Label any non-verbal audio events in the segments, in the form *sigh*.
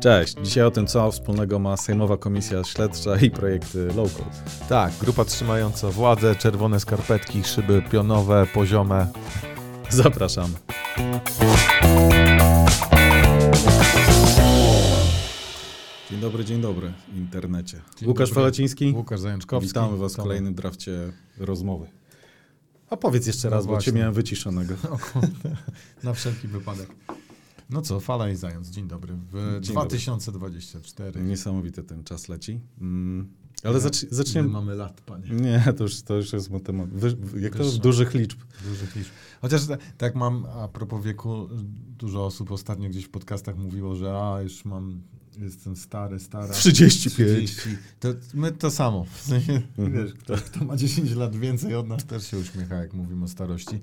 Cześć. Dzisiaj o tym, co wspólnego ma Sejmowa Komisja Śledcza i projekty Local. Tak, grupa trzymająca władzę, czerwone skarpetki, szyby pionowe, poziome. Zapraszamy. Dzień dobry, dzień dobry w internecie. Dzień Łukasz dobry. Faleciński. Łukasz Zajączkowski. Witamy Was w kolejnym drafcie rozmowy. A powiedz jeszcze No raz, bo Cię miałem wyciszonego. *laughs* O kurde, na wszelki wypadek. No co, Fala i Zając, dzień dobry. W Dzień 2024. Niesamowity ten czas leci. Mm, ale zacz, zaczniemy... mamy lat, panie? Nie, to już, to już jest temat. Wy, jak to Wyższa. dużych liczb. Dużych liczb. Chociaż ta- tak mam, a propos wieku, dużo osób ostatnio gdzieś w podcastach mówiło, że a, już mam, jestem stary, stara. 35. 30. To my to samo. W sensie, Mhm. wiesz, kto, kto ma 10 lat więcej od nas też się uśmiecha, jak mówimy o starości.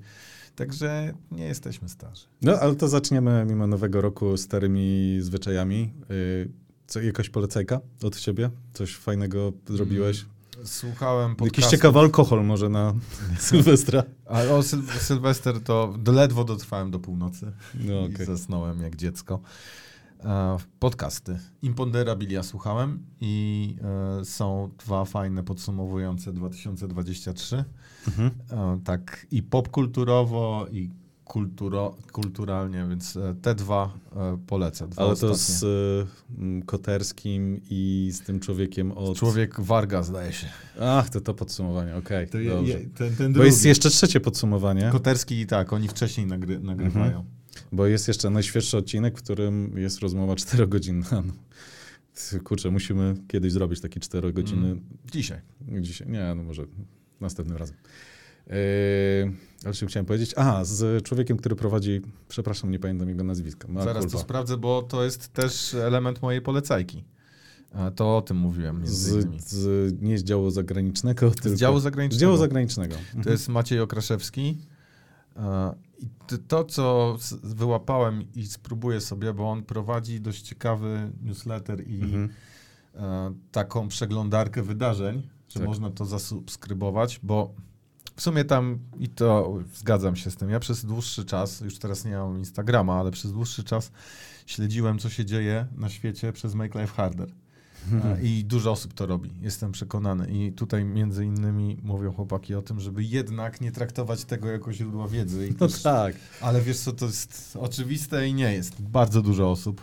Także nie jesteśmy starzy. No, ale to zaczniemy mimo nowego roku starymi zwyczajami. Yy, co, jakaś polecajka od ciebie? Coś fajnego zrobiłeś? Słuchałem Jakiś podcastu. ciekawy alkohol może na *laughs* Sylwestra? A o Syl Sylwester to ledwo dotrwałem do północy No, i okej. zasnąłem jak dziecko. E, podcasty. Imponderabilia słuchałem i e, są dwa fajne podsumowujące 2023. Mhm. E, tak i popkulturowo i kulturo, kulturalnie, więc te dwa polecę. Dwa Ale to ostatnie. z y, m, Koterskim i z tym człowiekiem od... Człowiek Warga zdaje się. Ach, to to podsumowanie, okej. To je, dobrze. je, ten, ten Bo jest jeszcze trzecie podsumowanie, Koterski i tak, oni wcześniej nagry, nagrywają. Mhm. Bo jest jeszcze najświeższy odcinek, w którym jest rozmowa czterogodzinna. *laughs* No. Kurczę, musimy kiedyś zrobić taki czterogodzinny Mm. Dzisiaj. Dzisiaj. Nie, no może następnym razem. Yy, ale czym chciałem powiedzieć? Aha, z człowiekiem, który prowadzi, przepraszam, nie pamiętam jego nazwiska. Ma Zaraz to sprawdzę, bo to jest też element mojej polecajki. A To o tym mówiłem z, z, nie z działu zagranicznego, tylko Z działu z zagranicznego. działu zagranicznego. Mhm. To jest Maciej Okraszewski. I to, co wyłapałem i spróbuję sobie, bo on prowadzi dość ciekawy newsletter i Mhm. e, taką przeglądarkę wydarzeń, że Tak. można to zasubskrybować, bo w sumie tam, i to zgadzam się z tym, ja przez dłuższy czas, już teraz nie mam Instagrama, ale przez dłuższy czas śledziłem, co się dzieje na świecie przez Make Life Harder. I dużo osób to robi, jestem przekonany. I tutaj między innymi mówią chłopaki o tym, żeby jednak nie traktować tego jako źródła wiedzy. I No też, tak. Ale wiesz co, to jest oczywiste i nie jest. Bardzo dużo osób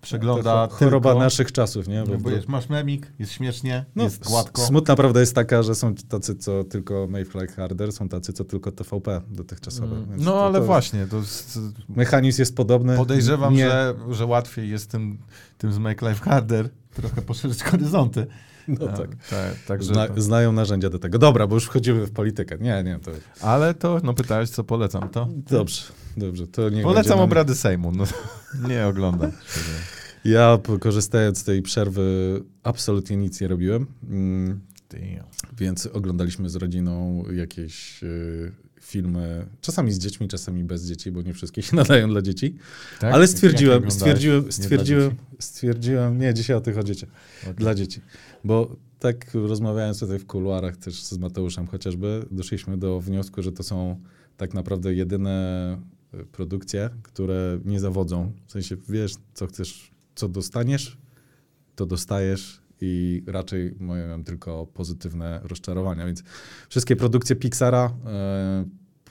przegląda To cho- choroba tylko, naszych czasów, nie? no, Bo, bo jest, masz memik, jest śmiesznie, no, jest gładko. Smutna prawda jest taka, że są tacy, co tylko Make Like Harder, są tacy, co tylko TVP dotychczasowe. Mm, No to- ale to właśnie, to jest, Mechanizm jest podobny. podejrzewam, nie, że, że łatwiej jest tym, tym z Make Life Harder trochę poszerzyć horyzonty. *laughs* No tak. tak, także Zna, to- znają narzędzia do tego. Dobra, bo już wchodzimy w politykę. Nie, nie, to Ale to, no pytałeś, co polecam, to? dobrze, dobrze. To nie Polecam będziemy- obrady Sejmu, no *laughs* nie oglądam. Ja korzystając z tej przerwy absolutnie nic nie robiłem, mm, więc oglądaliśmy z rodziną jakieś y, filmy, czasami z dziećmi, czasami bez dzieci, bo nie wszystkie się *laughs* nadają dla dzieci. Tak? Ale stwierdziłem, oglądałeś? stwierdziłem, Nie stwierdziłem, stwierdziłem, nie, dzisiaj o tych o dzieciach, Okej. dla dzieci. Bo tak rozmawiając tutaj w kuluarach też z Mateuszem chociażby, doszliśmy do wniosku, że to są tak naprawdę jedyne y, produkcje, które nie zawodzą. W sensie wiesz, co chcesz, co dostaniesz, to dostajesz i raczej mają tylko pozytywne rozczarowania. Więc wszystkie produkcje Pixara e,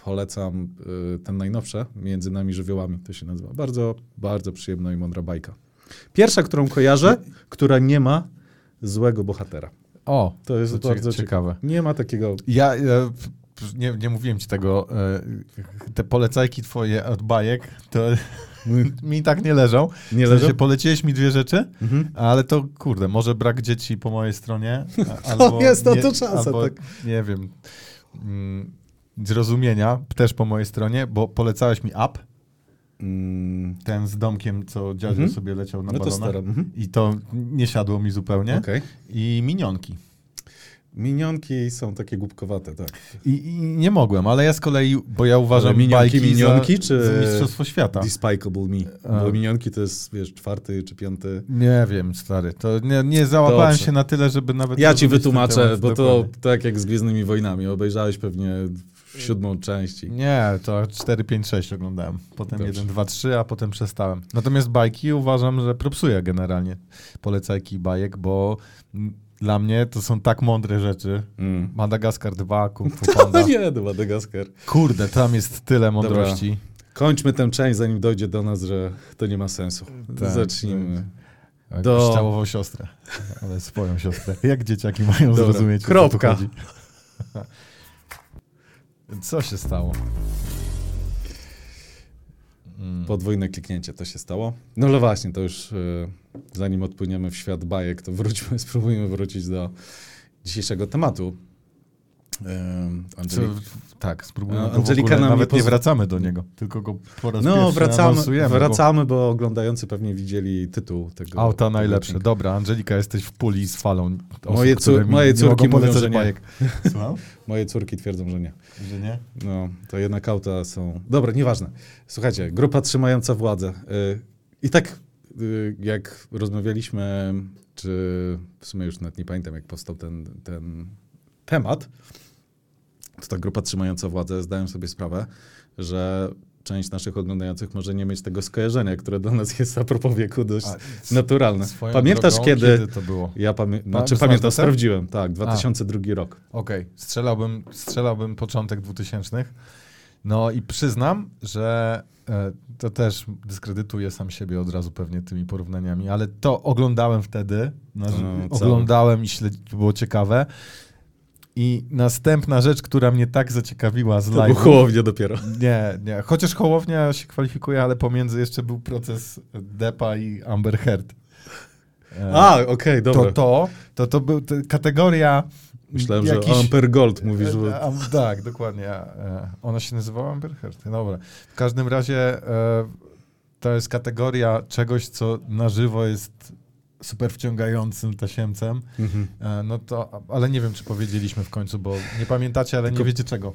polecam e, ten najnowsze, Między nami żywiołami to się nazywa. Bardzo, bardzo przyjemna i mądra bajka. Pierwsza, którą kojarzę, która nie ma złego bohatera. O, To jest to bardzo ciekawe. Nie ma takiego. Ja e, nie, nie mówiłem ci tego. Te polecajki twoje od bajek, to *laughs* mi tak nie leżą. Nie W sensie leżą. poleciłeś mi dwie rzeczy, Mhm. ale to kurde, może brak dzieci po mojej stronie. *laughs* Albo jest na to szansa, albo, tak. Nie wiem. mm, Zrozumienia też po mojej stronie, bo polecałeś mi app, Mm, ten z domkiem, co dziadzio Mhm. sobie leciał na no to balonach. stara. Mhm. I to nie siadło mi zupełnie. Okej. I minionki. Minionki są takie głupkowate, tak. I, I nie mogłem, ale ja z kolei, bo ja uważam Ale minionki, bajki minionki, za, czy- za Mistrzostwo Świata. Despicable Me. A. Bo minionki to jest, wiesz, czwarty czy piąty. Nie wiem, stary. To nie, nie załapałem Dobrze. się na tyle, żeby nawet... Ja ci wytłumaczę, bo to dokładnie. tak jak z Gwiezdnymi Wojnami. Obejrzałeś pewnie siódmą część. i- Nie, to 4, 5, 6 oglądałem. Potem Dobrze. 1, 2, 3, a potem przestałem. Natomiast bajki uważam, że propsuję generalnie polecajki bajek, bo dla mnie to są tak mądre rzeczy. Mm. Madagaskar 2, Kung Fu *laughs* Panda. Nie, to Madagaskar. Kurde, tam jest tyle mądrości. Kończmy tę część, zanim dojdzie do nas, że to nie ma sensu. Tak, Zacznijmy. Jak Do- siostrę, ale swoją siostrę. Jak dzieciaki mają Dobra, zrozumieć, co kropka. chodzi? *laughs* Co się stało? Mm. Podwójne kliknięcie to się stało. No ale właśnie, to już e, zanim odpłyniemy w świat bajek, to wróćmy, *laughs* spróbujmy wrócić do dzisiejszego tematu. E, Co, Angelik- tak, spróbujmy go Angelika nawet nie wracamy do niego, tylko go po raz No, pierwszy wracamy, wracamy, bo oglądający pewnie widzieli tytuł tego. Auta najlepsze. Dobra, Angelika, jesteś w puli z falą osób, Moje cór- moje córki mówią, że nie. *laughs* Moje córki twierdzą, że nie. Że nie? No, to jednak auta są. Dobra, nieważne. Słuchajcie, grupa trzymająca władzę. Y, I tak, jak rozmawialiśmy, czy w sumie już nawet nie pamiętam, jak powstał ten, ten temat, to ta grupa trzymająca władzę zdają sobie sprawę, że część naszych oglądających może nie mieć tego skojarzenia, które dla nas jest a propos wieku dość A, naturalne. Pamiętasz drogą, kiedy? to było? Ja pamię... Pa- znaczy, pamiętam, sprawdziłem, tak, 2002 rok. Okej, strzelałbym, strzelałbym początek 2000. No i przyznam, że to też dyskredytuję sam siebie od razu pewnie tymi porównaniami, ale to oglądałem wtedy, na, No, całe. oglądałem i śledzi, to było ciekawe. I następna rzecz, która mnie tak zaciekawiła z live. Hołownia dopiero. Nie, nie. Chociaż Hołownia się kwalifikuje, ale pomiędzy jeszcze był proces Depa i Amber Heard. E, A, okej, dobra. to to, to to był kategoria Myślałem, jakiś- że Amper Gold mówisz, że... E, a, tak, dokładnie. E, Ona się nazywała Amber Heard. Dobra. W każdym razie e, to jest kategoria czegoś, co na żywo jest super wciągającym tasiemcem. Mhm. No to, ale nie wiem, czy powiedzieliśmy w końcu, bo nie pamiętacie, ale nie Tylko- wiecie czego.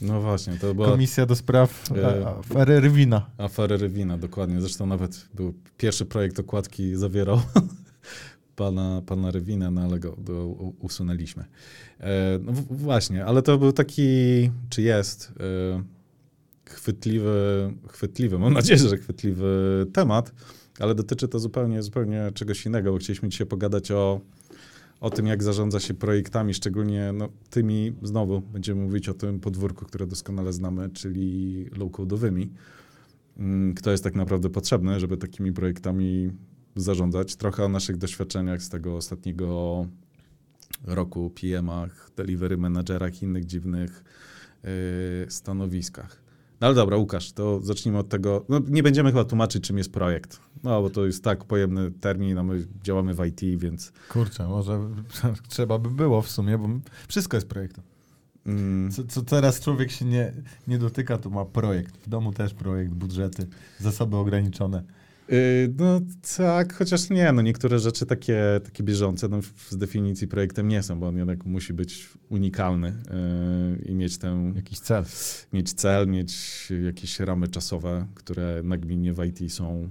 No właśnie, to była Komisja do spraw E, afery Rywina. afera Rywina, dokładnie. Zresztą nawet był pierwszy projekt okładki zawierał *laughs* pana, pana Rywina, no ale go, go usunęliśmy. E, no właśnie, ale to był taki, czy jest, e, chwytliwy, chwytliwy, mam nadzieję, że chwytliwy temat, ale dotyczy to zupełnie, zupełnie czegoś innego, bo chcieliśmy dzisiaj pogadać o, o tym, jak zarządza się projektami, szczególnie no, tymi, znowu będziemy mówić o tym podwórku, które doskonale znamy, czyli low-codowymi. Mm, Kto jest tak naprawdę potrzebny, żeby takimi projektami zarządzać. Trochę o naszych doświadczeniach z tego ostatniego roku, PM-ach, delivery managerach i innych dziwnych yy, stanowiskach. No ale dobra, Łukasz, to zacznijmy od tego. No, nie będziemy chyba tłumaczyć, czym jest projekt. No, bo to jest tak pojemny termin, a my działamy w IT, więc Kurczę, może *laughs* trzeba by było w sumie, bo wszystko jest projektem. mm, Co, co teraz człowiek się nie, nie dotyka, to ma projekt. W domu też projekt, budżety, zasoby ograniczone. Yy, No tak, chociaż nie, no niektóre rzeczy takie, takie bieżące no, z definicji projektem nie są, bo on jednak musi być unikalny yy, i mieć tę, Jakiś cel. mieć cel, mieć jakieś ramy czasowe, które nagminnie w IT są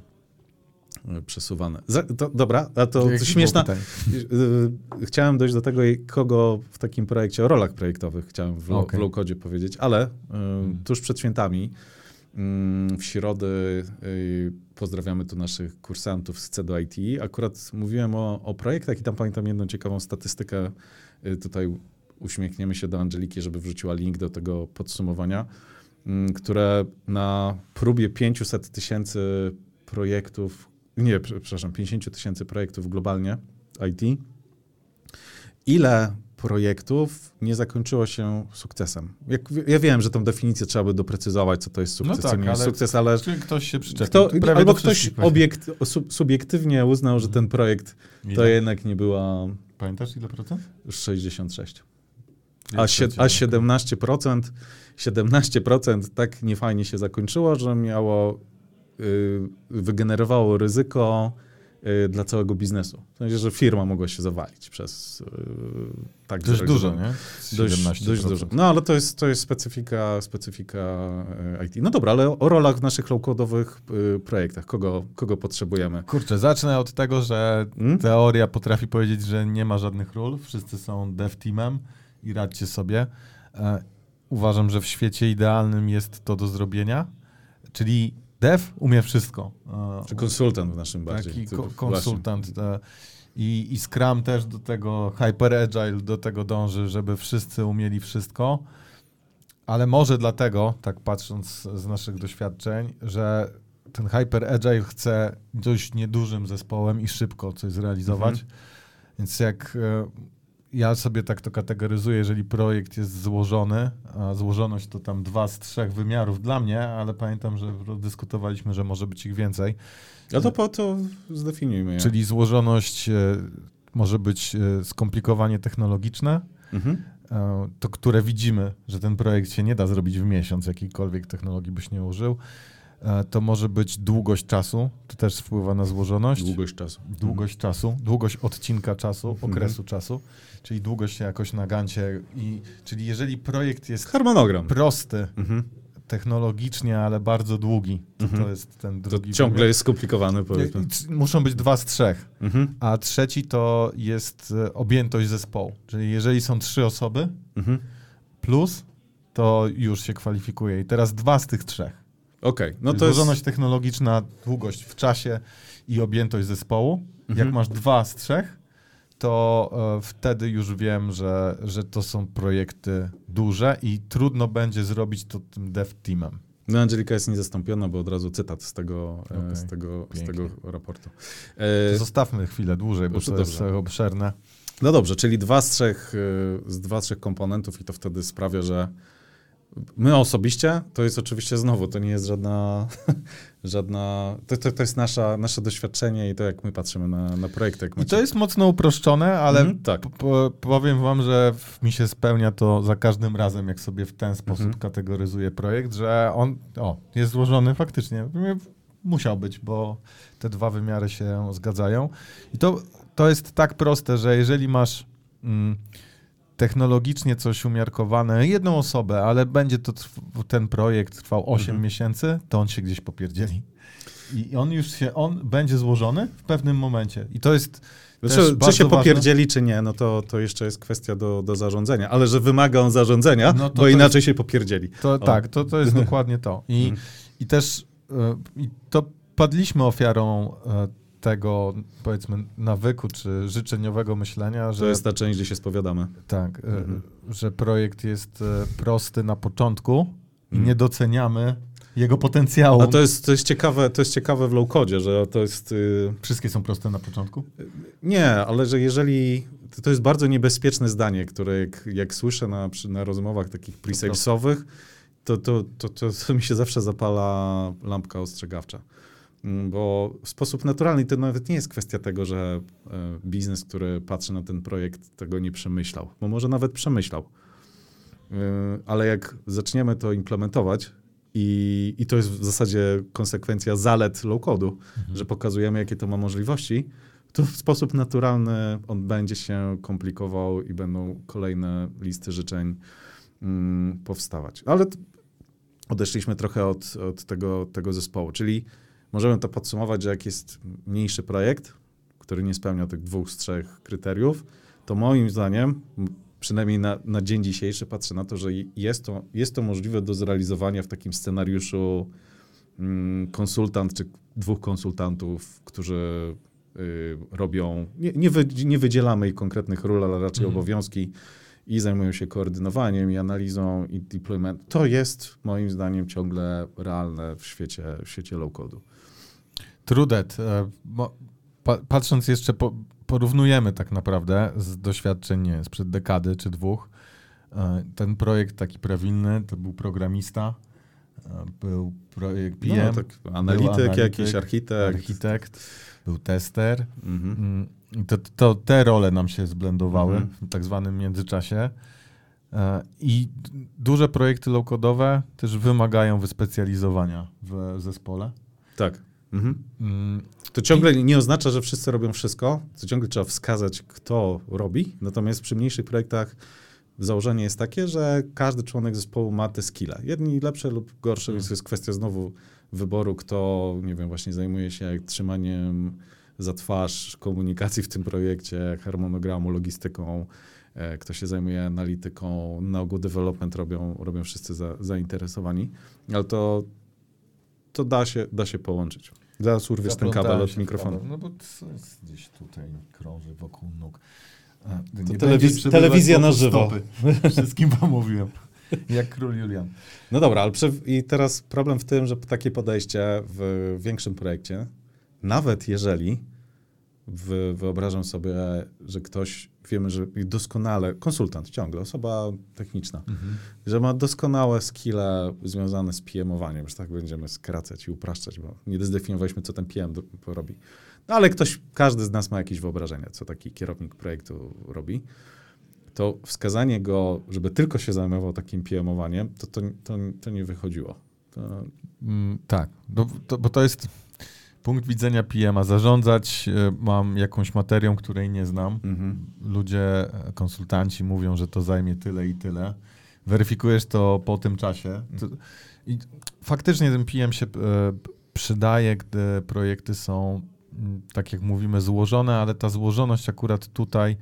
yy, przesuwane. Za, to, dobra, a to, to śmieszna? Yy, Chciałem dojść do tego, kogo w takim projekcie, o rolach projektowych chciałem w, Okej. w low-codzie powiedzieć, ale yy, tuż przed świętami, w środę yy, pozdrawiamy tu naszych kursantów z CEDO IT. Akurat mówiłem o, o projektach i tam pamiętam jedną ciekawą statystykę. Yy, tutaj uśmiechniemy się do Angeliki, żeby wrzuciła link do tego podsumowania, yy, które na próbie 500 tysięcy projektów, nie, prze- przepraszam, 50 tysięcy projektów globalnie IT, ile projektów nie zakończyło się sukcesem? Jak, ja wiem, że tą definicję trzeba by doprecyzować, co to jest sukces, No co tak, nie jest sukces, ale Czy ktoś się przyczepił? kto, albo ktoś obiekt, sub, subiektywnie uznał, że ten projekt Ile? to jednak nie była Pamiętasz ile procent? 66. A, sie, a 17%, 17% tak niefajnie się zakończyło, że miało, y, wygenerowało ryzyko dla całego biznesu. W sensie, że firma mogła się zawalić przez y, tak Dość dużo, nie? Dość, 17%. dość dużo. No ale to jest, to jest specyfika, specyfika e, IT. No dobra, ale o rolach w naszych low-codowych y, projektach. Kogo, kogo potrzebujemy? Kurczę, zacznę od tego, że Hmm? teoria potrafi powiedzieć, że nie ma żadnych ról, wszyscy są dev teamem i radźcie sobie. E, uważam, że w świecie idealnym jest to do zrobienia, czyli dev umie wszystko. Czy konsultant w naszym bardziej. Taki ko- konsultant. e, I, I Scrum też do tego, Hyper Agile do tego dąży, żeby wszyscy umieli wszystko. Ale może dlatego, tak patrząc z naszych doświadczeń, że ten Hyper Agile chce dość niedużym zespołem i szybko coś zrealizować. Mhm. Więc jak e, ja sobie tak to kategoryzuję, jeżeli projekt jest złożony, a złożoność to tam dwa z trzech wymiarów dla mnie, ale pamiętam, że dyskutowaliśmy, że może być ich więcej. A to po to zdefiniujmy je. Czyli złożoność e, może być e, skomplikowanie technologiczne, Mhm. e, to które widzimy, że ten projekt się nie da zrobić w miesiąc, jakiejkolwiek technologii byś nie użył. E, To może być długość czasu, to też wpływa na złożoność. Długość czasu. Długość czasu, długość odcinka czasu, Mhm. okresu czasu, czyli długość się jakoś na gancie. I, czyli jeżeli projekt jest Harmonogram. prosty Mhm. technologicznie, ale bardzo długi, to, Mhm. to jest ten To drugi. ciągle wymiar. jest skomplikowany, powiedzmy. Muszą być dwa z trzech. Mhm. A trzeci to jest e, objętość zespołu. Czyli jeżeli są trzy osoby Mhm. plus, to już się kwalifikuje. I teraz dwa z tych trzech. Okej, no Czyli to jest... Złożoność technologiczna, długość w czasie i objętość zespołu. Mhm. Jak masz dwa z trzech, to e, wtedy już wiem, że, że to są projekty duże i trudno będzie zrobić to tym dev teamem. No Angelika jest niezastąpiona, bo od razu cytat z tego, e, Okej, z tego, z tego raportu. To E, zostawmy chwilę dłużej, bo Dobrze, to jest trochę obszerne. No dobrze, czyli dwa z trzech, y, z dwa z trzech komponentów i to wtedy sprawia, że my osobiście, to jest oczywiście znowu, to nie jest żadna, *laughs* żadna to, to, to jest nasza, nasze doświadczenie i to jak my patrzymy na, na projekty. I to jest mocno uproszczone, ale Mhm, tak. powiem wam, że mi się spełnia to za każdym razem, jak sobie w ten sposób Mhm. kategoryzuję projekt, że on o, jest złożony faktycznie. Musiał być, bo te dwa wymiary się zgadzają. I to, to jest tak proste, że jeżeli masz mm, technologicznie coś umiarkowane, jedną osobę, ale będzie to ten projekt trwał 8 Mhm. miesięcy, to on się gdzieś popierdzieli. I on już się, on będzie złożony w pewnym momencie. I to jest Znaczy, czy się ważne. popierdzieli, czy nie, no to, to jeszcze jest kwestia do, do zarządzenia. Ale że wymaga on zarządzenia, No to bo inaczej się popierdzieli. To, O. tak, to, to jest dokładnie to. I, Mhm. i też e, i to padliśmy ofiarą e, tego, powiedzmy, nawyku czy życzeniowego myślenia, To że jest ta część, gdzie się spowiadamy. tak, e, Mhm. że projekt jest e, prosty na początku i Mhm. nie doceniamy jego potencjału. A to jest, to jest ciekawe, to jest ciekawe w low-codzie, że to jest... y, Wszystkie są proste na początku? Nie, ale że jeżeli. To, to jest bardzo niebezpieczne zdanie, które jak, jak słyszę na, na rozmowach takich pre-salesowych, to, to, to, to, to mi się zawsze zapala lampka ostrzegawcza. Mm, Bo w sposób naturalny to nawet nie jest kwestia tego, że e, biznes, który patrzy na ten projekt, tego nie przemyślał, bo może nawet przemyślał. Y, Ale jak zaczniemy to implementować, i, i to jest w zasadzie konsekwencja zalet low-codu, że pokazujemy, jakie to ma możliwości, to w sposób naturalny on będzie się komplikował i będą kolejne listy życzeń mm, powstawać. Ale odeszliśmy trochę od, od tego, tego zespołu, czyli możemy to podsumować, że jak jest mniejszy projekt, który nie spełnia tych dwóch z trzech kryteriów, to moim zdaniem, przynajmniej na, na dzień dzisiejszy, patrzę na to, że jest to, jest to możliwe do zrealizowania w takim scenariuszu mm, konsultant czy dwóch konsultantów, którzy y, robią, nie, nie, wy, nie wydzielamy ich konkretnych ról, ale raczej Mhm. obowiązki i zajmują się koordynowaniem i analizą i deployment. To jest moim zdaniem ciągle realne w świecie, w świecie low-codu. Trudet. e, patrząc jeszcze, po, porównujemy tak naprawdę z doświadczeń nie, sprzed dekady czy dwóch. E, Ten projekt taki prawilny to był programista, e, był projekt PM, no, tak, analityk, analityk, jakiś architekt. architekt, był tester. Mhm. Mm, To, to te role nam się zblendowały Mhm. w tak zwanym międzyczasie. I duże projekty low-codowe też wymagają wyspecjalizowania w zespole. Tak. Mhm. Mm, To ciągle nie oznacza, że wszyscy robią wszystko, to ciągle trzeba wskazać, kto robi. Natomiast przy mniejszych projektach założenie jest takie, że każdy członek zespołu ma te skille. Jedni lepsze lub gorsze, więc jest kwestia znowu wyboru, kto, nie wiem, właśnie zajmuje się trzymaniem za twarz komunikacji w tym projekcie, harmonogramu, logistyką e, kto się zajmuje analityką, na ogół development robią, robią wszyscy za, zainteresowani, ale to, to da, się, da się połączyć. Zaraz urwiesz ten kabel od mikrofonu. No bo to jest gdzieś tutaj krąży wokół nóg. To telewiz telewizja na żywo. *laughs* Wszystkim wam mówiłem. Jak król Julian. No dobra, ale i teraz problem w tym, że takie podejście w większym projekcie, nawet jeżeli w, wyobrażam sobie, że ktoś, wiemy, że doskonale, konsultant ciągle, osoba techniczna, mhm. że ma doskonałe skille związane z PM-owaniem, że tak będziemy skracać i upraszczać, bo nie zdefiniowaliśmy, co ten PM robi. No ale ktoś, każdy z nas ma jakieś wyobrażenie, co taki kierownik projektu robi to wskazanie go, żeby tylko się zajmował takim PM-owaniem, to, to, to, to nie wychodziło. To... Mm, tak, no, to, bo to jest punkt widzenia PM-a. Zarządzać e, mam jakąś materią, której nie znam. Mhm. Ludzie, e, konsultanci mówią, że to zajmie tyle i tyle. Weryfikujesz to po tym czasie. I faktycznie ten PM się e, przydaje, gdy projekty są, tak jak mówimy, złożone, ale ta złożoność akurat tutaj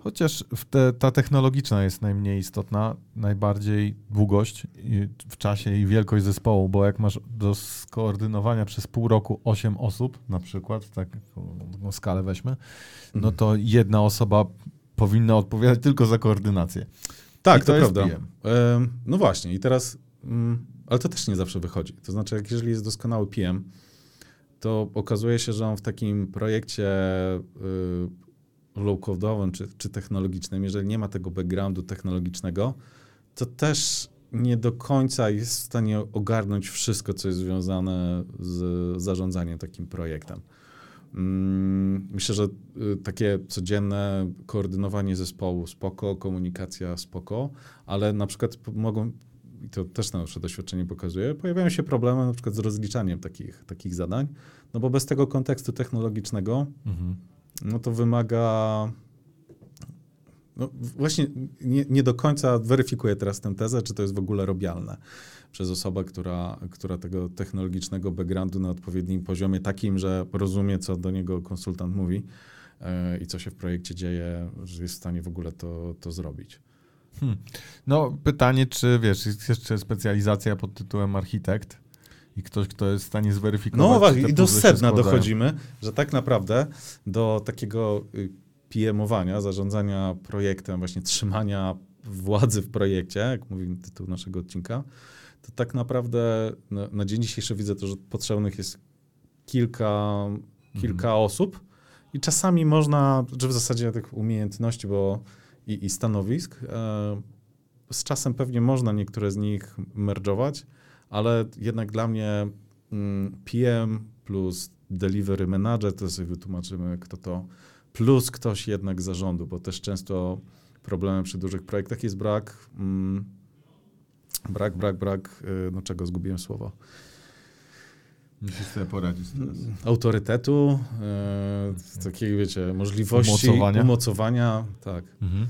Chociaż te, ta technologiczna jest najmniej istotna, najbardziej długość w czasie i wielkość zespołu, bo jak masz do skoordynowania przez pół roku 8 osób, na przykład, tak taką skalę weźmy, no mhm. to jedna osoba powinna odpowiadać tylko za koordynację. Tak, to, to prawda. no właśnie, i teraz, mm, ale to też nie zawsze wychodzi. To znaczy, jak jeżeli jest doskonały PM, to okazuje się, że on w takim projekcie y, low-codowym czy, czy technologicznym, jeżeli nie ma tego backgroundu technologicznego, to też nie do końca jest w stanie ogarnąć wszystko, co jest związane z zarządzaniem takim projektem. Mm, myślę, że y, takie codzienne koordynowanie zespołu spoko, komunikacja spoko, ale na przykład mogą, i to też nasze doświadczenie pokazuje, pojawiają się problemy na przykład z rozliczaniem takich, takich zadań, no bo bez tego kontekstu technologicznego mhm no to wymaga. No właśnie nie, nie, do końca weryfikuję teraz tę tezę, czy to jest w ogóle robialne przez osobę, która, która tego technologicznego backgroundu na odpowiednim poziomie, takim, że rozumie, co do niego konsultant mówi yy, i co się w projekcie dzieje, że jest w stanie w ogóle to, to zrobić. Hmm. No, pytanie, czy wiesz, jest jeszcze specjalizacja pod tytułem architekt? I ktoś, kto jest w stanie zweryfikować. No właśnie, i do sedna dochodzimy, że tak naprawdę do takiego y, PM-owania, zarządzania projektem, właśnie trzymania władzy w projekcie, jak mówi tytuł naszego odcinka, to tak naprawdę na, na dzień dzisiejszy widzę to, że potrzebnych jest kilka, kilka mhm. osób i czasami można, czy w zasadzie tych umiejętności bo i, i stanowisk, e, z czasem pewnie można niektóre z nich merdżować, ale jednak dla mnie mm, PM plus delivery manager, to sobie wytłumaczymy, kto to, plus ktoś jednak zarządu, bo też często problemem przy dużych projektach jest brak, mm, brak, brak, brak, y, no czego, zgubiłem słowo. Musisz sobie poradzić teraz. Autorytetu, e, takiego, wiecie, możliwości umocowania, umocowania tak. Mhm.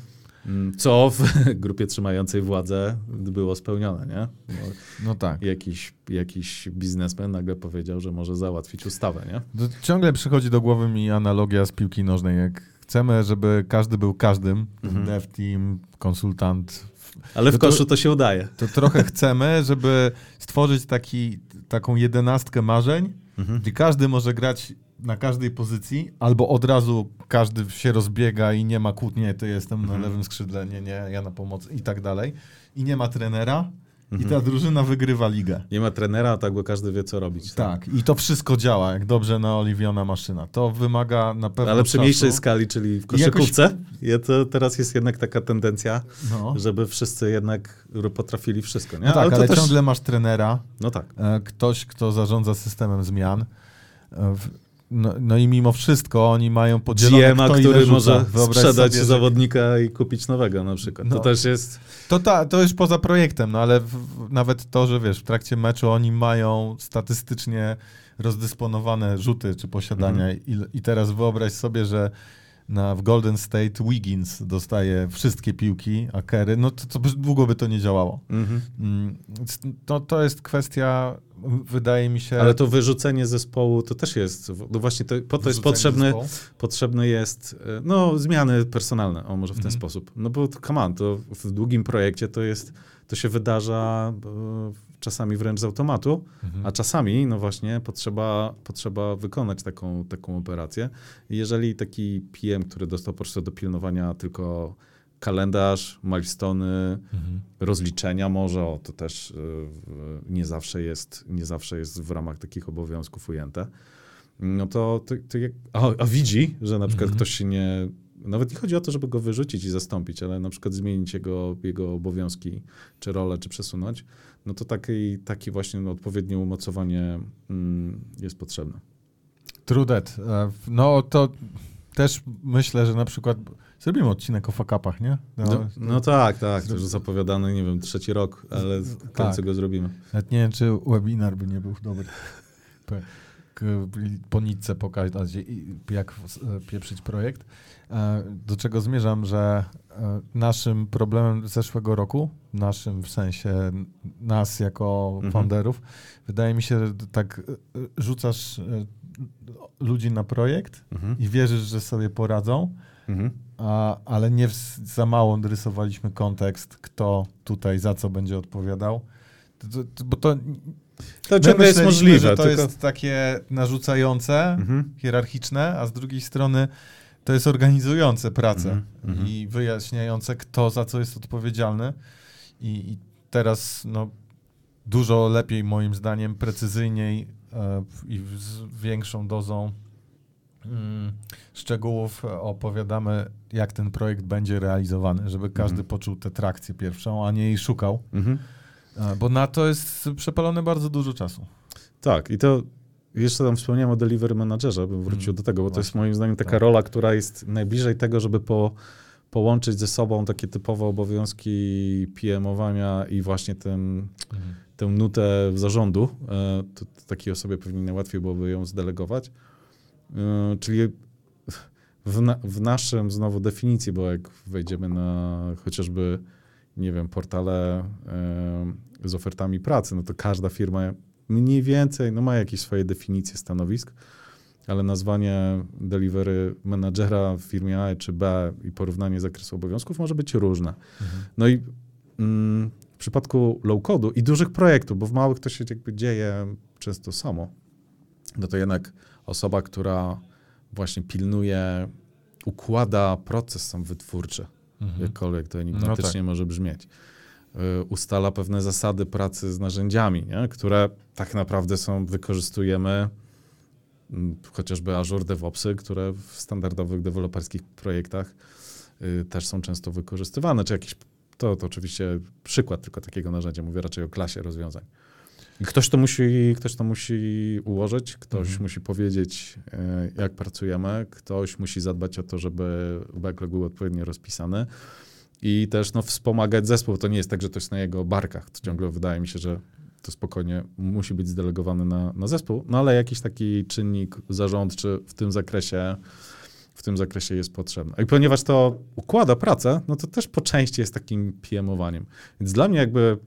Mm, co w *laughs* grupie trzymającej władzę było spełnione, nie? No, no tak. Jakiś, jakiś biznesmen nagle powiedział, że może załatwić ustawę, nie? To ciągle przychodzi do głowy mi analogia z piłki nożnej. Jak chcemy, żeby każdy był każdym, mhm. dev team, konsultant. Ale w koszu to, to się udaje. To trochę *laughs* chcemy, żeby stworzyć taki, taką jedenastkę marzeń, mhm. gdzie każdy może grać na każdej pozycji, albo od razu każdy się rozbiega i nie ma kłótni, to jestem mhm. na lewym skrzydle, nie, nie, ja na pomoc i tak dalej. I nie ma trenera, i ta mhm. drużyna wygrywa ligę. Nie ma trenera, tak, bo każdy wie, co robić. Tak, tak. i to wszystko działa, jak dobrze naoliwiona maszyna. To wymaga na pewno Ale przy czasu. mniejszej skali, czyli w koszykówce, jakoś... to teraz jest jednak taka tendencja, no. żeby wszyscy jednak potrafili wszystko. Nie? No tak, ale, ale też... ciągle masz trenera, no tak. E, ktoś, kto zarządza systemem zmian. E, no, no, i mimo wszystko oni mają podzielone GM, który może sprzedać sobie, zawodnika i kupić nowego na przykład. No, to też jest... To, ta, to już poza projektem, no ale w, nawet to, że wiesz, w trakcie meczu oni mają statystycznie rozdysponowane rzuty czy posiadania mm. i, i teraz wyobraź sobie, że na, w Golden State Wiggins dostaje wszystkie piłki, a Kerry, no to, to długo by to nie działało. Mhm. Mm, to, to jest kwestia, wydaje mi się... Ale to wyrzucenie zespołu to też jest, no właśnie to, po to jest potrzebny, potrzebny jest, e, no zmiany personalne, o może w ten mhm. sposób. No bo come on, to w długim projekcie to jest, to się wydarza czasami wręcz z automatu, mhm. a czasami, no właśnie, potrzeba, potrzeba wykonać taką, taką operację. I jeżeli taki PM, który dostał po prostu do pilnowania tylko kalendarz, milestony, mhm. rozliczenia może, o, to też y, nie, zawsze jest, nie zawsze jest w ramach takich obowiązków ujęte, no to, to, to jak, a, a, widzi, że na przykład mhm. ktoś się nie nawet nie chodzi o to, żeby go wyrzucić i zastąpić, ale na przykład zmienić jego, jego obowiązki, czy rolę, czy przesunąć, no to taki, taki właśnie no, odpowiednie umocowanie mm, jest potrzebne. True that. E, no to też myślę, że na przykład zrobimy odcinek o fakapach, nie? No, no, no tak, tak. To już zapowiadany, nie wiem, trzeci rok, ale w końcu tak. go zrobimy. Nawet nie wiem, czy webinar by nie był dobry po nitce pokazać, jak e, pieprzyć projekt. E, do czego zmierzam, że e, naszym problemem zeszłego roku, naszym w sensie nas jako mhm. founderów, wydaje mi się, że tak rzucasz ludzi na projekt mhm. i wierzysz, że sobie poradzą, mhm. a, ale nie w, za mało rysowaliśmy kontekst, kto tutaj za co będzie odpowiadał. To, to, bo to to ciągle jest możliwe. Że to tylko... jest takie narzucające, mhm. hierarchiczne, a z drugiej strony to jest organizujące pracę mhm. mhm. i wyjaśniające, kto za co jest odpowiedzialny. I, i teraz no, dużo lepiej, moim zdaniem, precyzyjniej e, i z większą dozą mm, szczegółów opowiadamy, jak ten projekt będzie realizowany, żeby każdy mhm. poczuł tę trakcję pierwszą, a nie jej szukał. Mhm. Bo na to jest przepalone bardzo dużo czasu. Tak, i to jeszcze tam wspomniałem o delivery managerze, bym wrócił mm, do tego, bo właśnie. to jest moim zdaniem taka tak. rola, która jest najbliżej tego, żeby po, połączyć ze sobą takie typowe obowiązki PM-owania i właśnie ten, mm. tę nutę zarządu. E, to, to takiej osobie pewnie najłatwiej byłoby ją zdelegować. E, czyli w, na, w naszym znowu definicji, bo jak wejdziemy na chociażby nie wiem, portale z ofertami pracy, no to każda firma mniej więcej no ma jakieś swoje definicje stanowisk, ale nazwanie delivery menadżera w firmie A czy B i porównanie zakresu obowiązków może być różne. Mhm. No i mm, w przypadku low-codu i dużych projektów, bo w małych to się jakby dzieje często samo, no to jednak osoba, która właśnie pilnuje, układa proces sam wytwórczy, mhm. jakkolwiek to enigmatycznie no tak. może brzmieć. Y, ustala pewne zasady pracy z narzędziami, nie? które tak naprawdę są, wykorzystujemy mm, chociażby Azure DevOpsy, które w standardowych deweloperskich projektach y, też są często wykorzystywane, czy to, to oczywiście przykład tylko takiego narzędzia, mówię raczej o klasie rozwiązań. Ktoś to musi, ktoś to musi ułożyć, ktoś mhm. musi powiedzieć, y, jak pracujemy, ktoś musi zadbać o to, żeby backlog był odpowiednio rozpisany i też no, wspomagać zespół. To nie jest tak, że to jest na jego barkach. To ciągle wydaje mi się, że to spokojnie musi być zdelegowane na, na zespół, no ale jakiś taki czynnik zarządczy w tym zakresie w tym zakresie jest potrzebny. I ponieważ to układa pracę, no to też po części jest takim PM-owaniem. Więc dla mnie jakby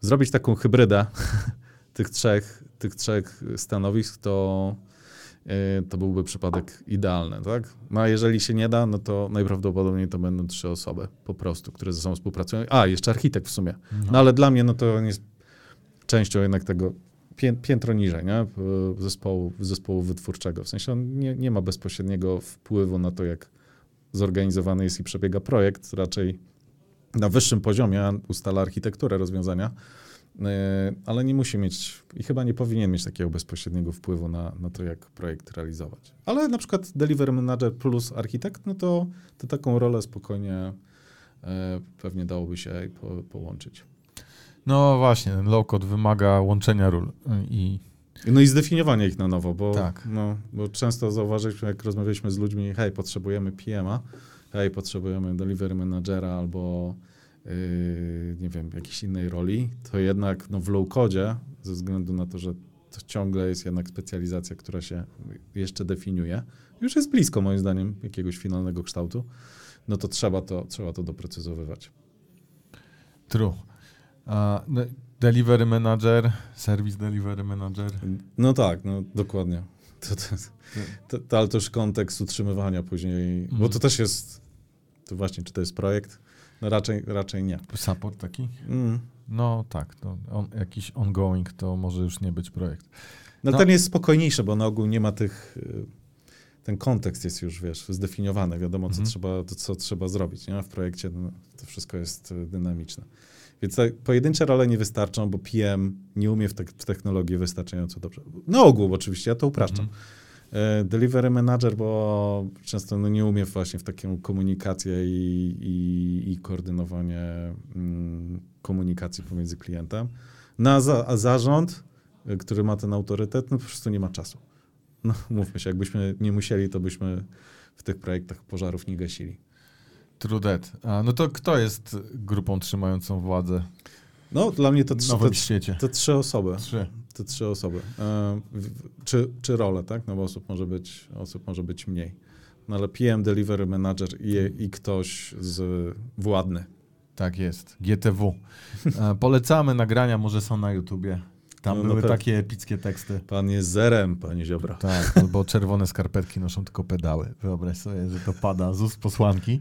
zrobić taką hybrydę *laughs* tych trzech, tych trzech stanowisk, to E, to byłby przypadek idealny, tak? No a jeżeli się nie da, no to najprawdopodobniej to będą trzy osoby po prostu, które ze sobą współpracują. A, jeszcze architekt w sumie. No, no ale dla mnie no to jest częścią jednak tego pię, piętro niżej, nie? Zespołu, zespołu wytwórczego. W sensie on nie, nie ma bezpośredniego wpływu na to, jak zorganizowany jest i przebiega projekt, raczej na wyższym poziomie ustala architekturę rozwiązania, E, ale nie musi mieć i chyba nie powinien mieć takiego bezpośredniego wpływu na, na to, jak projekt realizować. Ale na przykład Delivery Manager plus architekt, no to, to taką rolę spokojnie e, pewnie dałoby się po, połączyć. No właśnie, ten low-code wymaga łączenia ról i... No i zdefiniowania ich na nowo, bo, tak. no, bo często zauważyliśmy, jak rozmawialiśmy z ludźmi, hej, potrzebujemy PM-a, hej, potrzebujemy delivery managera albo Yy, nie wiem, jakiejś innej roli, to jednak no, w low-codzie, ze względu na to, że to ciągle jest jednak specjalizacja, która się jeszcze definiuje. Już jest blisko moim zdaniem jakiegoś finalnego kształtu. No to trzeba to, trzeba to doprecyzowywać. True. Uh, delivery manager, service delivery manager. No tak, no dokładnie. To, to, to, to, ale to już kontekst utrzymywania później, bo mhm. to też jest, to właśnie, czy to jest projekt? No raczej, raczej nie. Support taki? Mm. No tak, to on, jakiś ongoing to może już nie być projekt. No, no ten jest spokojniejszy, bo na ogół nie ma tych, y, ten kontekst jest już, wiesz, zdefiniowany, wiadomo, co, mm. trzeba, co trzeba zrobić, nie? W projekcie no, to wszystko jest y, dynamiczne. Więc te pojedyncze role nie wystarczą, bo PM nie umie w, te, w technologii wystarczająco dobrze. Na ogół oczywiście, ja to upraszczam. Mm -hmm. Delivery manager, bo często no, nie umie właśnie w taką komunikację i, i, i koordynowanie mm, komunikacji pomiędzy klientem. Na za, a zarząd, e, który ma ten autorytet, no po prostu nie ma czasu. No mówmy się, jakbyśmy nie musieli, to byśmy w tych projektach pożarów nie gasili. True that. A, no to kto jest grupą trzymającą władzę? No, dla mnie to, trzy, to, świecie. to trzy osoby. Trzy. To trzy osoby. E, czy, czy role, tak? No bo osób może być, osób może być mniej. No ale PM, Delivery Manager i, i ktoś z władny. Tak jest. GTW. E, polecamy nagrania, może są na YouTubie. Tam no, były takie epickie teksty. Pan jest zerem, panie Ziobra. Tak, albo czerwone skarpetki noszą tylko pedały. Wyobraź sobie, że to pada z ust posłanki.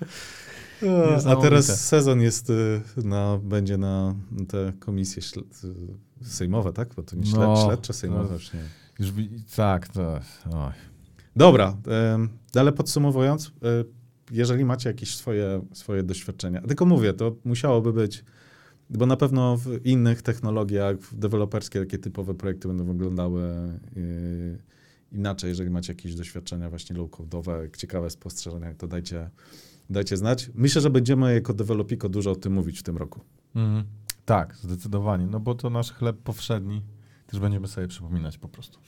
*laughs* A teraz sezon jest y, na, będzie na te komisje y, sejmowe, tak? Bo to nie śled, no, śledcze sejmowe, no, już nie. Już, tak, to... Oj. Dobra, ale podsumowując, y, jeżeli macie jakieś swoje, swoje doświadczenia, tylko mówię, to musiałoby być, bo na pewno w innych technologiach deweloperskie takie typowe projekty będą wyglądały inaczej, jeżeli macie jakieś doświadczenia właśnie low-code'owe, ciekawe spostrzeżenia, to dajcie dajcie znać. Myślę, że będziemy jako Developiko dużo o tym mówić w tym roku. Mm, tak, zdecydowanie, no bo to nasz chleb powszedni. Też będziemy sobie przypominać po prostu.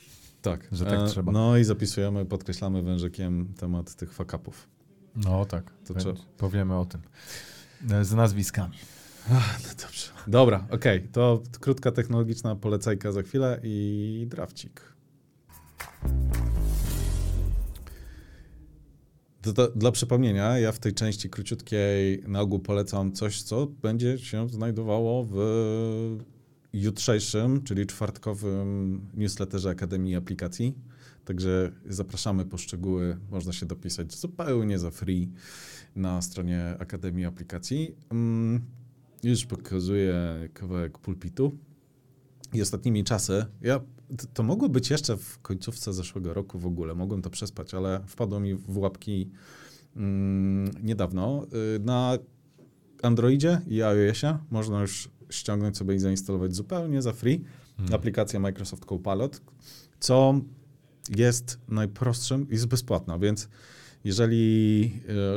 Tak. Że tak e, trzeba. No i zapisujemy, podkreślamy wężykiem temat tych fakapów. No tak, to trzeba. powiemy o tym. E, z nazwiskami. Ach, no dobrze. Dobra, okej. Okay. To krótka technologiczna polecajka za chwilę i drafcik. Dla przypomnienia, ja w tej części króciutkiej na ogół polecam coś, co będzie się znajdowało w jutrzejszym, czyli czwartkowym newsletterze Akademii Aplikacji. Także zapraszamy po szczegóły. Można się dopisać zupełnie za free na stronie Akademii Aplikacji. Mm, już pokazuję kawałek pulpitu. I ostatnimi czasy, ja to mogło być jeszcze w końcówce zeszłego roku w ogóle, mogłem to przespać, ale wpadło mi w łapki mm, niedawno. Y, na Androidzie i iOSie można już ściągnąć sobie i zainstalować zupełnie za free hmm. aplikację Microsoft Copilot, co jest najprostszym, jest bezpłatna, więc jeżeli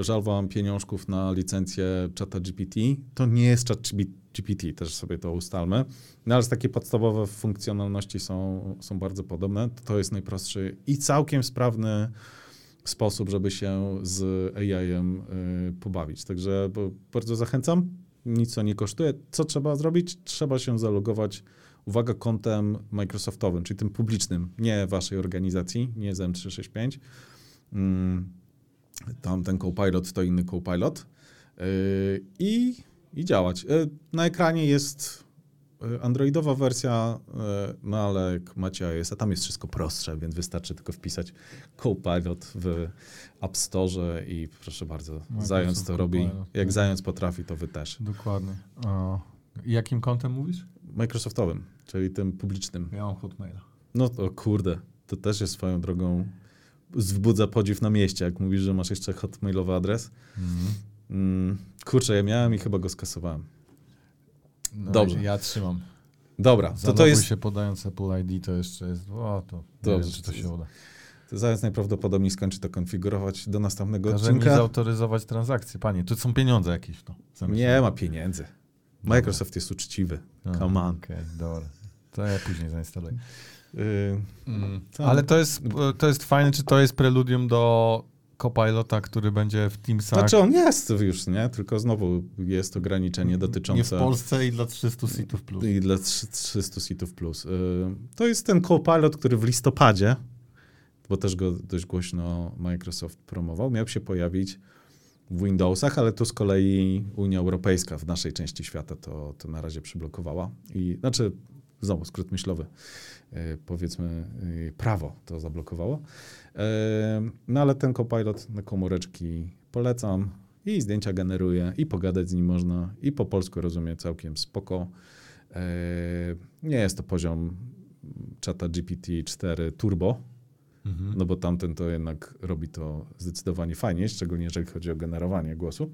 y, żal wam pieniążków na licencję czata GPT, to nie jest chat GPT, też sobie to ustalmy. No ale takie podstawowe funkcjonalności są, są bardzo podobne. To jest najprostszy i całkiem sprawny sposób, żeby się z AI-em y, pobawić. Także bardzo zachęcam. Nic to nie kosztuje. Co trzeba zrobić? Trzeba się zalogować, uwaga, kontem Microsoftowym, czyli tym publicznym, nie waszej organizacji, nie z M365. Mm, tam ten Copilot to inny Copilot. Y, I i działać. E, na ekranie jest e, androidowa wersja, no ale jak macie iOS, a tam jest wszystko prostsze, więc wystarczy tylko wpisać Copilot w App Store i proszę bardzo, no, Zając to robi. Jak. Zając potrafi, to wy też. Dokładnie. A jakim kontem mówisz? Microsoftowym, czyli tym publicznym. Ja mam Hotmaila. No to kurde, to też jest swoją drogą wzbudza podziw na mieście, jak mówisz, że masz jeszcze hotmailowy adres. Mm. Mm, kurczę, ja miałem i chyba go skasowałem. No Dobrze. Ja trzymam. Dobra, to to jest... się podając Apple ID, to jeszcze jest... O, to Dobrze, wiem, czy to się uda. To zaraz najprawdopodobniej skończy to konfigurować do następnego Każe odcinka. mi zautoryzować transakcje. Panie, tu są pieniądze jakieś w to. Nie ma pieniędzy. Microsoft dobra. jest uczciwy. Come on. Okej, okay, dobra. To ja później zainstaluję. Mm. Ale to jest, to jest fajne, czy to jest preludium do Copilota, który będzie w Teamsach. Znaczy on jest już, nie? Tylko znowu jest ograniczenie dotyczące... Nie w Polsce i dla 300 seatów plus. I dla 300 seatów plus. Y, to jest ten Copilot, który w listopadzie, bo też go dość głośno Microsoft promował, miał się pojawić w Windowsach, ale tu z kolei Unia Europejska w naszej części świata to, to na razie przyblokowała. I znaczy, znowu skrót myślowy, y, powiedzmy, y, prawo to zablokowało. No ale ten Copilot na komóreczki polecam i zdjęcia generuje, i pogadać z nim można, i po polsku rozumie całkiem spoko. Nie jest to poziom czata GPT-4 Turbo, mhm. no bo tamten to jednak robi to zdecydowanie fajnie, szczególnie jeżeli chodzi o generowanie głosu.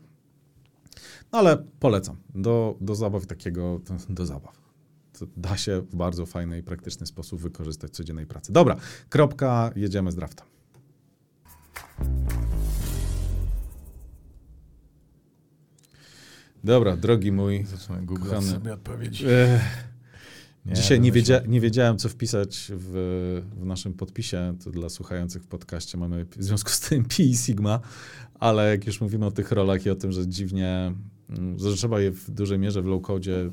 No ale polecam. Do, do zabaw takiego, do zabaw. To da się w bardzo fajny i praktyczny sposób wykorzystać w codziennej pracy. Dobra, kropka, jedziemy z draftem. Dobra, drogi mój. Zaczynam Google sobie odpowiedzi. Nie, Dzisiaj nie, wiedzia nie, wiedziałem, co wpisać w, w, naszym podpisie. To dla słuchających w podcaście mamy w związku z tym Pi i Sigma, ale jak już mówimy o tych rolach i o tym, że dziwnie, mm, że trzeba je w dużej mierze w low-codzie,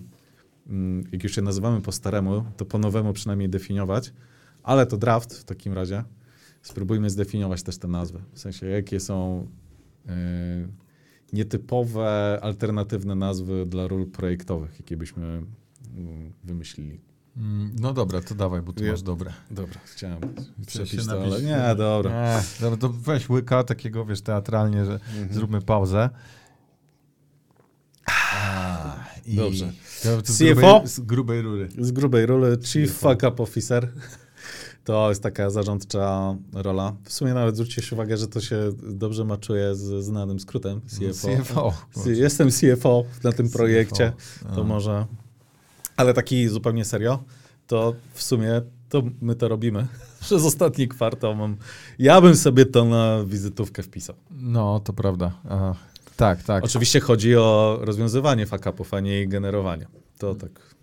jak już je nazywamy po staremu, to po nowemu przynajmniej definiować, ale to draft w takim razie. Spróbujmy zdefiniować też te nazwy. W sensie, jakie są yy, nietypowe, alternatywne nazwy dla ról projektowych, jakie byśmy wymyślili. Mm, no dobra, to dawaj, bo ja, masz dobre. Dobra, chciałem przepić to, ale nie, dobra. Nie, to weź łyka takiego, wiesz, teatralnie, że mhm. zróbmy pauzę. A, i... Dobrze. z CFO? z grubej rury. Z grubej rury, Chief CFO. Fuck Up Officer. *laughs* To jest taka zarządcza rola. W sumie nawet zwróćcie uwagę, że to się dobrze maczuje z znanym skrótem CFO. CFO. Jestem CFO na tym CFO. projekcie. To może ale taki zupełnie serio, to w sumie to my to robimy. *laughs* Przez ostatni kwartał mam. Ja bym sobie to na wizytówkę wpisał. No, to prawda. Aha. Tak, tak. Oczywiście chodzi o rozwiązywanie fakapów, a nie generowanie. To tak.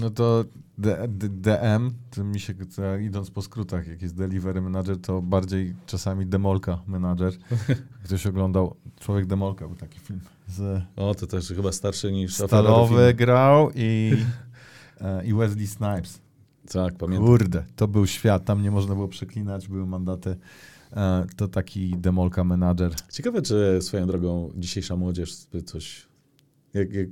No to D, D, DM, to mi się, to idąc po skrótach, jak jest Delivery Manager, to bardziej czasami Demolka Manager. *laughs* Ktoś oglądał, Człowiek Demolka był taki film. Z... O, to też chyba starszy niż Stalowy grał i *laughs* E, i Wesley Snipes. Tak, pamiętam. Kurde, to był świat, tam nie można było przeklinać, były mandaty. E, to taki demolka menadżer. Ciekawe, czy swoją drogą dzisiejsza młodzież coś jak, jak,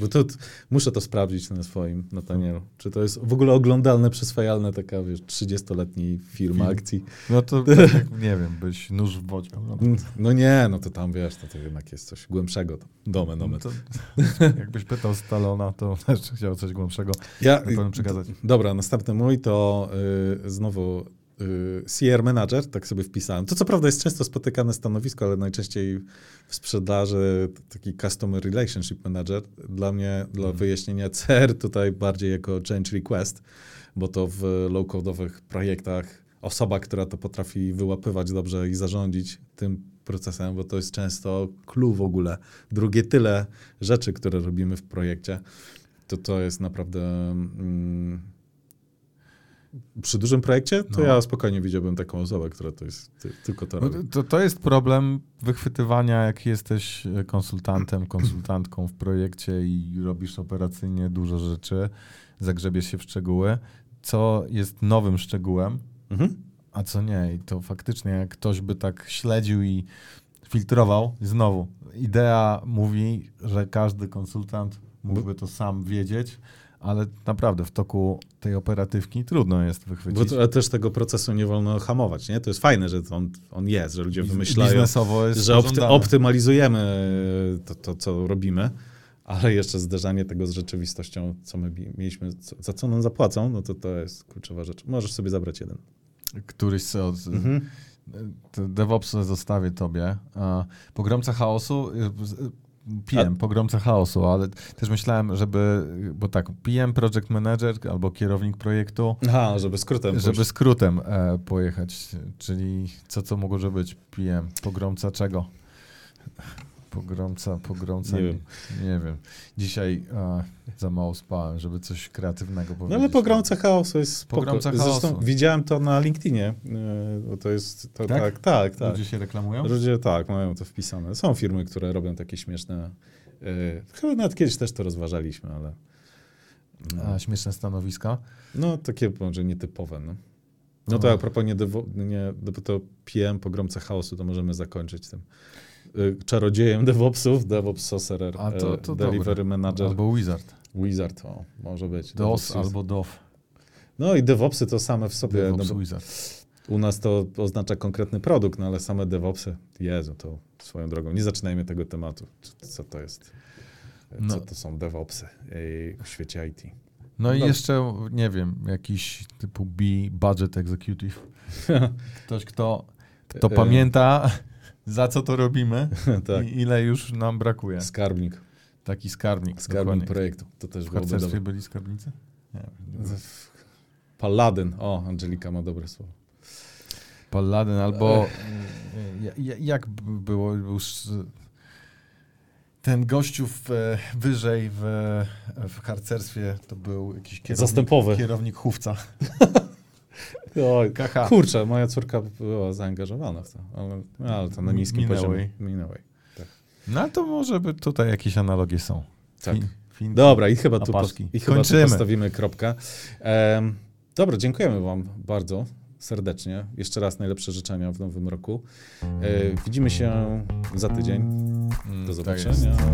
bo to, muszę to sprawdzić na swoim Natanielu. Czy to jest w ogóle oglądalne, przyswajalne taka, wiesz, 30-letni film, film, akcji. No to *laughs* tak, nie wiem, byś nóż w wodzie oglądał. No nie, no to tam, wiesz, to, to jednak jest coś głębszego. Domen, no to, *laughs* jakbyś pytał Stalona, to *laughs* też chciał coś głębszego ja, pewno przekazać. Dobra, następny mój to yy, znowu CR Manager, tak sobie wpisałem. To co prawda jest często spotykane stanowisko, ale najczęściej w sprzedaży taki Customer Relationship Manager. Dla mnie, dla mhm. wyjaśnienia *laughs* CR tutaj bardziej jako Change Request, bo to w low-codowych projektach osoba, która to potrafi wyłapywać dobrze i zarządzić tym procesem, bo to jest często clue w ogóle. Drugie tyle rzeczy, które robimy w projekcie, to to jest naprawdę... Mm, przy dużym projekcie, to no. ja spokojnie widziałbym taką osobę, która to jest ty, tylko to, no, to To jest problem wychwytywania, jak jesteś konsultantem, *clears throat* konsultantką w projekcie i robisz operacyjnie dużo rzeczy, zagrzebiesz się w szczegóły, co jest nowym szczegółem, mhm. a co nie. I to faktycznie, jak ktoś by tak śledził i filtrował, znowu, idea mówi, że każdy konsultant mógłby to sam wiedzieć, ale naprawdę w toku tej operatywki trudno jest wychwycić. Bo też tego procesu nie wolno hamować, nie? To jest fajne, że on, on jest, że ludzie wymyślają, że opty, optymalizujemy to, to, co robimy, ale jeszcze zderzanie tego z rzeczywistością, co my mieliśmy, co, za co nam zapłacą, no to to jest kluczowa rzecz. Możesz sobie zabrać jeden. Któryś z mhm. DevOps zostawię tobie. Pogromca chaosu PM, pogromca chaosu, ale też myślałem, żeby, bo tak, PM, project manager albo kierownik projektu. Aha, żeby skrótem. Żeby pójść. skrótem e, pojechać, czyli co co mogło być PM, pogromca czego? Pogromca, pogromca. Nie wiem. Nie wiem. Dzisiaj a, za mało spałem, żeby coś kreatywnego No powiedzieć. ale pogromca chaosu jest spoko. Pogromca Zresztą chaosu. widziałem to na LinkedInie, bo to jest, to, Tak? tak, tak, tak. Ludzie się reklamują? Ludzie tak, mają to wpisane. Są firmy, które robią takie śmieszne. Yy, chyba nawet kiedyś też to rozważaliśmy, ale. No, A, śmieszne stanowiska. no takie może nietypowe. No, no to O. a propos nie, nie to PM pogromca chaosu, to możemy zakończyć tym. Yy, Czarodziejem DevOpsów, DevOps Sorcerer, A to, yy, to Delivery dobre. Manager, Albo Wizard. Wizard, o, może być. DOS DevOps albo DOF. No i DevOpsy to same w sobie. DevOps no Wizard. u nas to oznacza konkretny produkt, no ale same DevOpsy, Jezu, to swoją drogą. Nie zaczynajmy tego tematu. Co- Co to jest? Co No. to są DevOpsy w świecie IT? No i No. jeszcze, nie wiem, jakiś typu B, Budget Executive. *laughs* Ktoś, kto, kto E, pamięta, za co to robimy *laughs* tak. i ile już nam brakuje. Skarbnik. Taki skarbnik. Skarbnik dokładnie. projektu. To też W harcerstwie byli skarbnicy? Nie. Paladyn. O, Angelika ma dobre słowo. Paladin albo ja- jak było już ten gościu w, e, wyżej w, w harcerstwie to był jakiś kierownik, Zastępowy. kierownik chówca. *laughs* Oj, Kurczę, moja córka była zaangażowana w to, ale, ale to na niskim minęłej. poziomie. Minęłej. Tak. No to może by tutaj jakieś analogie są. Tak. Fin, fin, Dobra, i chyba, tu, paski. i chyba Kończymy. tu postawimy kropkę. Um, dobra, dziękujemy wam bardzo serdecznie. Jeszcze raz najlepsze życzenia w nowym roku. E, widzimy się za tydzień. Mm, Do tak zobaczenia. Tak